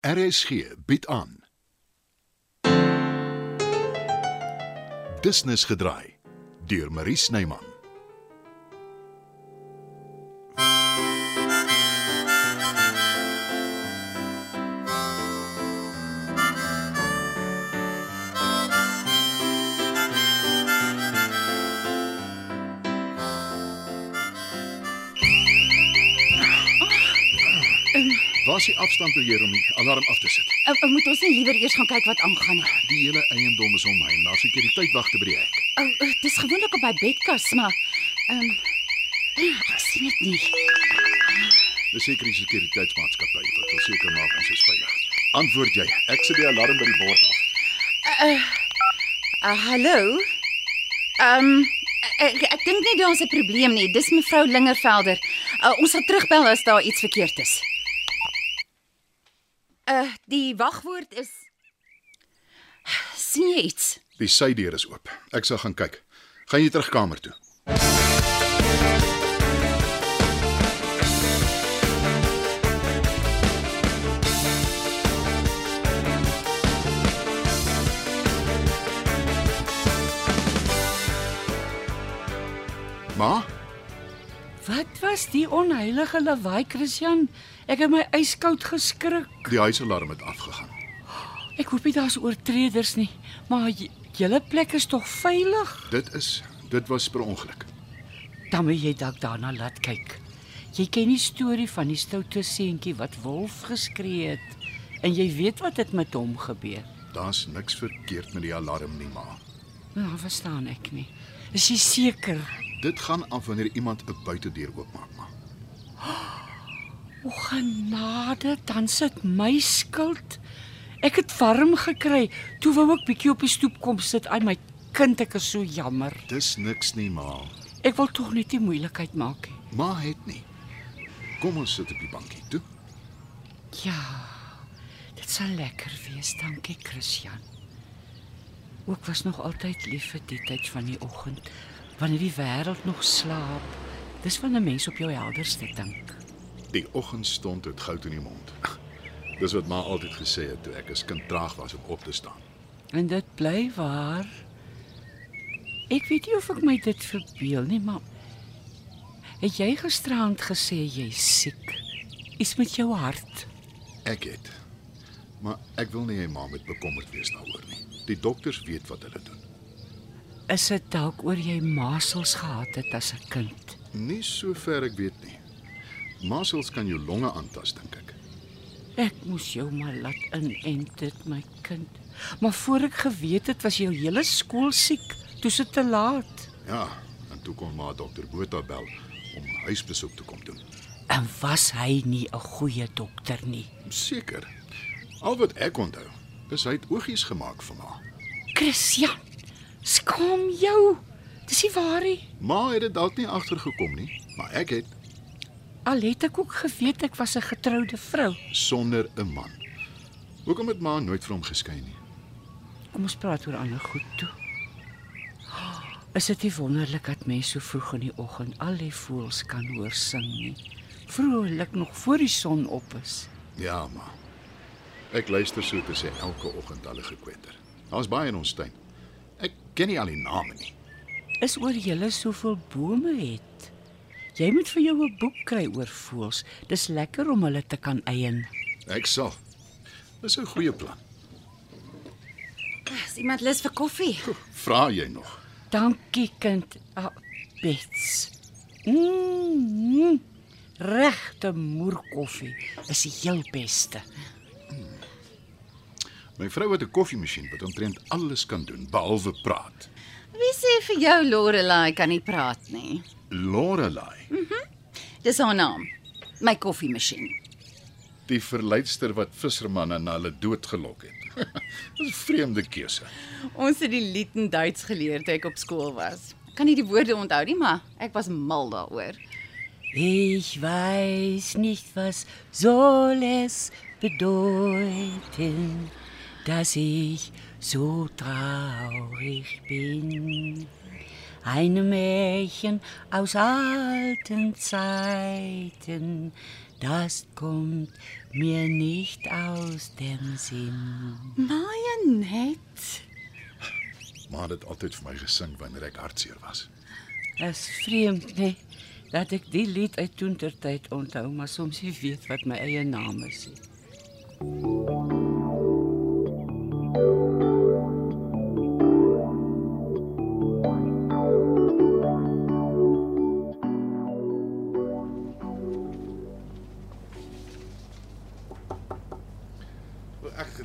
RSG bied aan. Business gedraai deur Marie Snyman. Waar is die afstandbeheer om die alarm af te sit? Uh, uh, moet ons nie liewer eers gaan kyk wat aangaan nie? Die hele eiendom is om my. Daar sekuriteitwagte by die hek. O, uh, uh, dis gewoonlik op my bedkas, maar ehm um, ek sien dit nie. Dis seker die sekuriteitsmaatskappy wat wil seker maak ons is veilig. Antwoord jy. Ek sit die alarm by die bord af. Uh, hallo. Ehm um, ek ek dink nie daar's 'n probleem nie. Dis mevrou Lingervelder. Uh, ons sal terugbel as daar iets verkeerd is. Uh die wagwoord is sien jy iets? Die sydeur is oop. Ek sal gaan kyk. Gaan jy terug kamer toe? Ma, Wat was die onheilige lawaai, Christian? Ek het my yskoud geskrik. die huisalarm het afgegaan. Ek hoop nie daar's oortreders nie, maar julle plek is tog veilig. Dit is dit was per ongeluk. Dan moet jy dalk daarna laat kyk. Jy ken die storie van die stoute seentjie wat wolf geskree het en jy weet wat het met hom gebeur. Daar's niks verkeerd met die alarm nie, ma. Nou verstaan ek nie. Is jy seker? Dit gaan af wanneer iemand 'n buitedeur oopmaak, ma. O genade, dan sit my skuld. Ek het warm gekry. Toe wou ek bietjie op die stoep kom sit. Ai my kind, ek is so jammer. Dis niks nie, ma. Ek wil tog net nie moeilikheid maak nie. Ma het nie. Kom ons sit op die bankie toe. Ja. Dit sal lekker wees, dankie Christian. Ook was nog altyd lief vir die tyd van die oggend, wanneer die wêreld nog slaap. Dis wanneer 'n mens op jou helderste dink. Die oggendstond het goud in die mond. Dis wat ma altyd gesê het toe ek as kind traag was om op te staan. En dit bly waar. Ek weet nie of ek my dit verbeel nie, maar het jy gisterand gesê jy's siek? Iets met jou hart? Ek het. Maar ek wil nie hê ma moet bekommerd wees daaroor nie. Die dokters weet wat hulle doen. Is dit dalk oor jy masels gehad het as 'n kind? Nie sover ek weet nie. Masels kan jou longe aantas dink ek. Ek moes jou maar laat inent dit my kind. Maar voor ek geweet het was jou hele skool siek, toe se te laat. Ja, en toe kon ma dokter Botha bel om huisbesoek te kom doen. En was hy nie 'n goeie dokter nie? Seker. Al wat ek onthou, is hy het oogies gemaak vir ma. Christian, skaam jou. Dis nie waar nie. Ma het dit dalk nie agtergekom nie, maar ek het Al het ek ook geweet ek was 'n getroude vrou. sonder 'n man. Hoekom het ma nooit vir hom geskei nie? Kom ons praat oor ander goed toe. Is dit nie wonderlik dat mense so vroeg in die oggend al die voëls kan hoor sing nie? Vrolik nog voor die son op is. Ja, ma. Ek luister so te sê elke oggend hulle gekwetter. Daar's baie in ons tuin. Ken nie al die name nie. Is oor julle soveel bome het. Jy moet vir jou 'n boek kry oor voëls. Dis lekker om hulle te kan eien. Ek sal. Dis 'n goeie plan. Is iemand lus vir koffie? Vra jy nog? Dankie kind. Ah, Bets. Mm, regte moerkoffie is die heel beste. My vrou het 'n koffiemasjien wat omtrent alles kan doen behalwe praat. Wie sê vir jou Lorelai kan nie praat nie? Lorelei, Dis haar naam. My koffiemasjien. die verleidster wat vissermanne na hulle dood gelok het. Dis 'n vreemde keuse. Ons het die lied in Duits geleer toe ek op skool was. Ek kan nie die woorde onthou nie, maar ek was mal daaroor. Ich weiß nicht, was soll es bedeuten, dass ich so traurig bin. Ein Märchen aus alten Zeiten, das kommt mir nicht aus dem Sinn. Mayanet. Maar dit altyd vir my gesing wanneer ek hartseer was. Dis vreemd, nee, dat ek die lied uit toentertyd onthou, maar soms nie weet wat my eie naam is nie.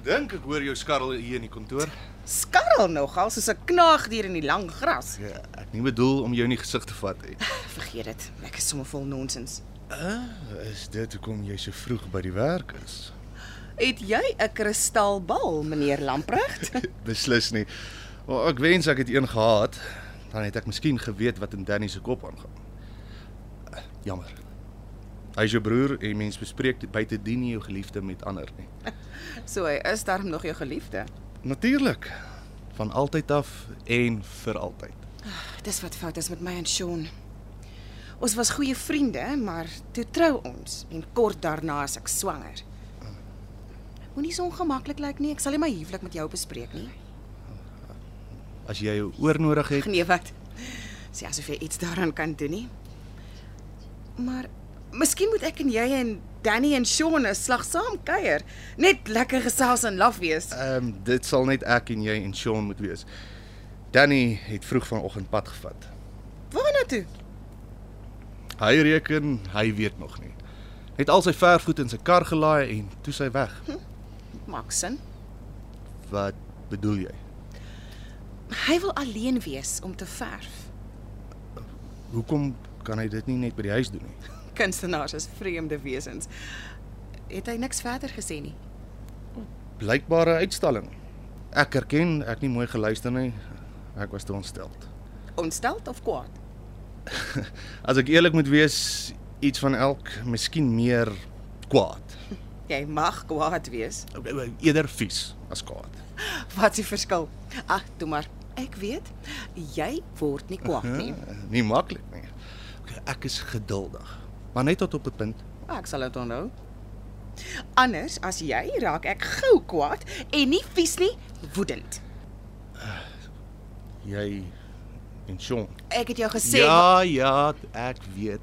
Ek gedink ek hoor jou skarrel hier in die kantoor. Skarrel nogal soos 'n knaagdier in die lang gras. Ja, ek nie bedoel om jou in die gesig te vat nie. Vergeet dit. Ek is sommer vol nonsens. Uh, is dit hoekom jy so vroeg by die werk is? Het jy 'n kristalbal, meneer Lamprecht? Beslis nie. Maar ek wens ek het een gehad, dan het ek miskien geweet wat in Danny se kop aangaan. Jammer. Hy is jou broer en mens bespreek dit buite dien nie jou geliefde met ander nie. so hy is darm nog jou geliefde. Natuurlik. Van altyd af en vir altyd. Dis wat fout is met my en Sean. Ons was goeie vriende, maar toe trou ons en kort daarna is ek swanger. Moenie so ongemaklik lyk nie. Ek sal nie my huwelik met jou bespreek nie. As jy jou oor nodig het, Nee, wat? Sê asof jy iets daaraan kan doen nie. Maar miskien moet ek en jy en Danny en Sean 'n slag saam kuier. Net lekker gesels en laf wees. ehm um, dit sal net ek en jy en Sean moet wees. Danny het vroeg vanoggend pad gevat. Waar na toe? Hy reken hy weet nog nie. Het al sy verfgoed in sy kar gelaai en toe sy weg. Maak sin. Wat bedoel jy? Hy wil alleen wees om te verf. Hoekom kan hy dit nie net by die huis doen nie? Kunstenaars is vreemde wesens. Het hy niks verder gesê nie? Blykbare uitstalling. Ek erken ek nie mooi geluister nie. Ek was te ontstel. Ontsteld of kwaad? As ek eerlik moet wees, iets van elk, miskien meer kwaad. Jy mag kwaad wees. Eerder vies as kwaad. Wat is die verskil? Ag, toe maar. Ek weet, jy word nie kwaad nie. Nie maklik nie. Ek is geduldig, maar net tot op 'n punt. Ah, Ek sal dit onthou. Anders as jy raak ek gou kwaad en nie vies nie, woedend. Jy en Sean. Ek het jou gesê Ja, ja, ek weet.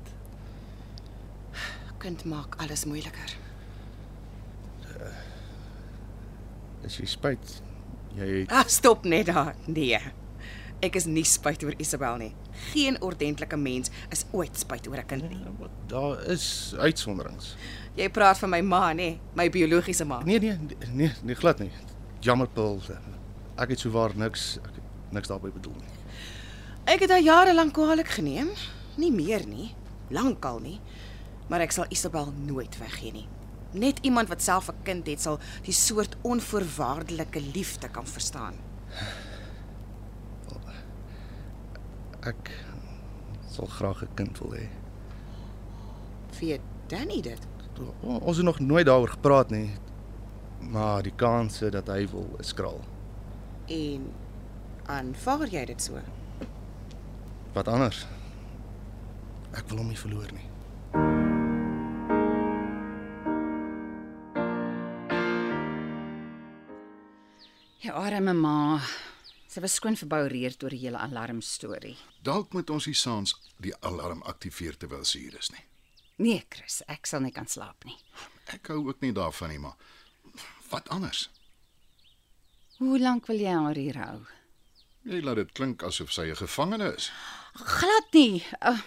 kind maak alles moeiliker. Is jy spyt? Jy het Ah, stop net daar. Nee. Ek is nie spyt oor Isabel nie. Geen ordentlike mens is ooit spyt oor 'n kind nie. wat daar is uitsonderings. Jy praat van my ma, nê? My biologiese ma. Nee, nee, nee, nee glad nie. Jammer Paul. Ek het souwaar niks ek het niks daarby bedoel nie. Ek het haar jare lank kwaadlik geneem. Nie meer nie. Lankal nie. Maar ek sal Isabel nooit weggee nie. Net iemand wat self 'n kind het, sal die soort onvoorwaardelike liefde kan verstaan. Ek sal graag 'n kind wil hê. Weet Danny dit? O, Ons het nog nooit daaroor gepraat nie. Maar die kanse dat hy wil is skraal. En aanvaar jy dit so? Wat anders? Ek wil hom nie verloor nie. Ja, arme ma. Sy was skoon verboureerd oor die hele alarm storie. Dalk moet ons nie saans die alarm aktiveer terwyl sy hier is nie. Nee, Chris, ek sal nie kan slaap nie. Ek hou ook nie daarvan nie, maar wat anders? Hoe lank wil jy haar hier hou? Jy laat dit klink asof sy 'n gevangene is. Glad nie. Uh,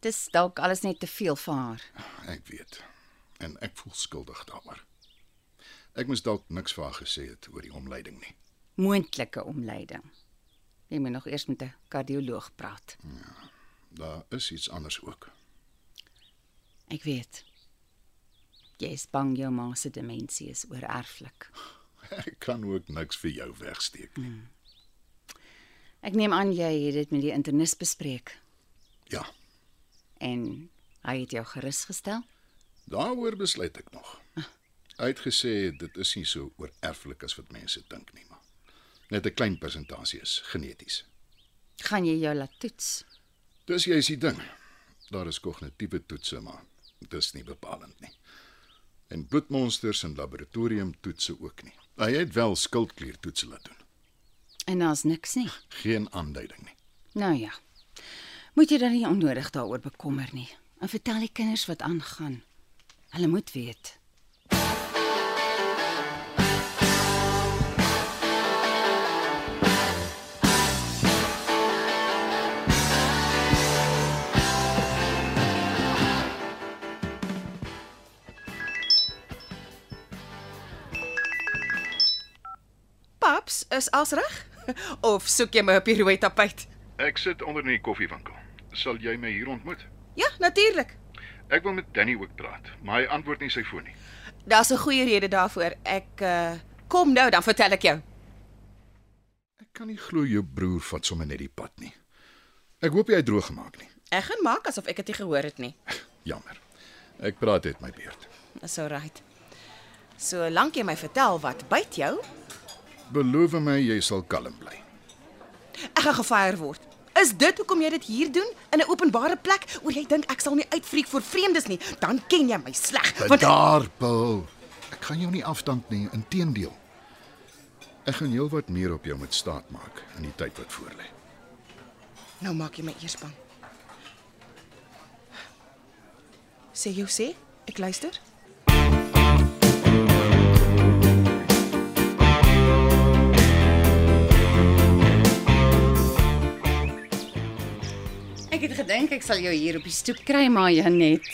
dis dalk alles net te veel vir haar. Ek weet. En ek voel skuldig daaroor. Ek moes dalk niks vir haar gesê het oor die omleiding nie. Moontlike omleiding. Jy moet nog eers met 'n kardioloog praat. Daar is iets anders ook. Ek weet. Jy is bang jou ma se demensie is oorerflik. Ek kan ook niks vir jou wegsteek nie. Ek neem aan jy het dit met die internis bespreek Ja, en hy het jou gerus gestel. daaroor besluit ek nog. Hy het gesê dit is nie so oorerflik as wat mense dink nie, maar net 'n klein persentasie is geneties. Gaan jy jou laat toets? Dis juist die ding. Daar is kognitiewe toetse maar dis nie bepalend nie. En bloedmonsters en laboratoriumtoetse ook nie. Hy het wel skildkliertoetse laat doen. En daar's niks nie. Geen aanduiding nie. Nou ja. Moet jy dan nie onnodig daaroor bekommer nie. En vertel die kinders wat aangaan. Hulle moet weet. Is als reg? Of soek jy my op die rooi tapuit? Ek sit onder in die koffiewinkel. Sal jy my hier ontmoet? Ja, natuurlik. Ek wil met Danny ook praat, maar hy antwoord nie sy foon nie. Daar's 'n goeie rede daarvoor. Ek uh kom nou, dan vertel ek jou. Ek kan nie glo jou broer vat sommer net die pad nie. Ek hoop jy het droog gemaak nie. Ek gaan maak asof ek dit nie gehoor het nie. Jammer. Ek praat net my beurt. Dis alright. Solank jy my vertel wat byt jou, Beloof my jy sal kalm bly. ek gaan gefire word. Is dit hoekom jy dit hier doen in 'n openbare plek? Oor jy dink ek sal nie uitvriek vir vreemdes nie, dan ken jy my sleg. Want daar, Paul. Ek gaan jou nie afstand nie, inteendeel. Ek gaan jou wat meer op jou moet staat maak in die tyd wat voorlê. nou maak jy my eers bang. Sê jou sê, ek luister. Gedink ek sal jou hier op die stoep kry, maar Janet.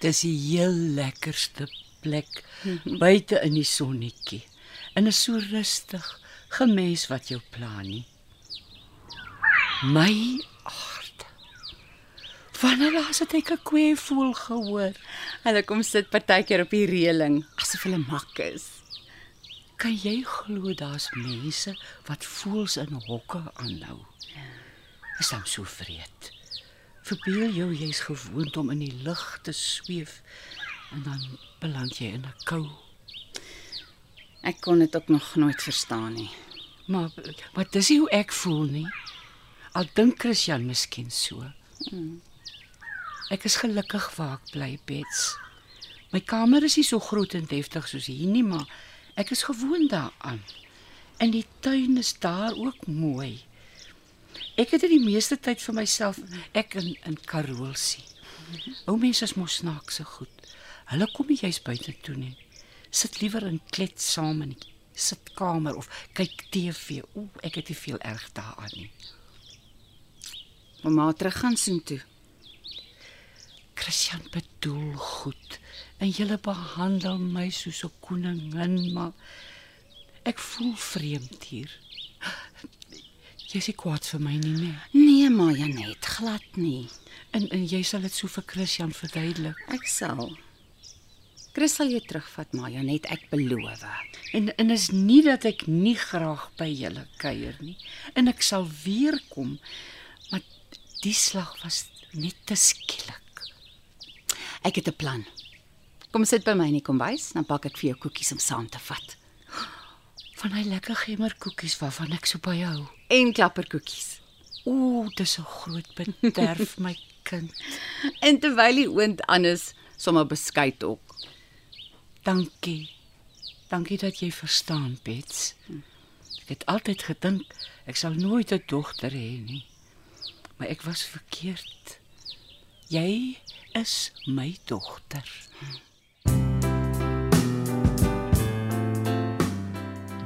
Dis die heel lekkerste plek buite in die sonnetjie. En is so rustig, gemens wat jou pla nie. My aard. Wanneer laas het ek 'n kweevoel gehoor? Hulle kom sit partykeer op die reëling asof hulle mak is. Kan jy glo daar's mense wat voels in hokke aanhou? Is dan so vreed. Verbeel jou jy's gewoond om in die lug te sweef en dan beland jy in 'n kou. Ek kon dit ook nog nooit verstaan nie. Maar wat dis hoe ek voel nie. Al dink Christian miskien so. Ek is gelukkig waar ek bly, Bets. My kamer is nie so groot en deftig soos hier nie, maar ek is gewoond daaraan. En die tuin is daar ook mooi. Ek het dit die meeste tyd vir myself, ek in in Karolsie. Ou mense is mos snaakse goed. Hulle kom nie juis buite toe nie. Sit liewer in klets saam in die sitkamer of kyk TV. Ooh, ek het nie veel erg daaraan nie. Mamma terug gaan sien toe. Christian bedoel goed en julle behandel my soos 'n koningin, maar ek voel vreemd hier. Jy is nie kwaad vir my nie, nee. Nee, maar Janet, glad nie. En en jy sal dit so vir Christian verduidelik. Ek sal. Chris sal jou terugvat, maar Janet, ek beloof. En en is nie dat ek nie graag by julle kuier nie. En ek sal weer kom. Maar die slag was net te skielik. Ek het 'n plan. Kom sit by my in die kombuis, dan pak ek vir jou koekies om saam te vat. Van hy lekker gemmerkoekies waarvan ek so baie hou. En klapperkoekies. Ooh, dis 'n groot bederf my kind. En terwyl die oond is, sommer beskuit ook. Dankie. Dankie dat jy verstaan, Bets. Ek het altyd gedink ek sal nooit 'n dogter hê nie. Maar ek was verkeerd. Jy is my dogter.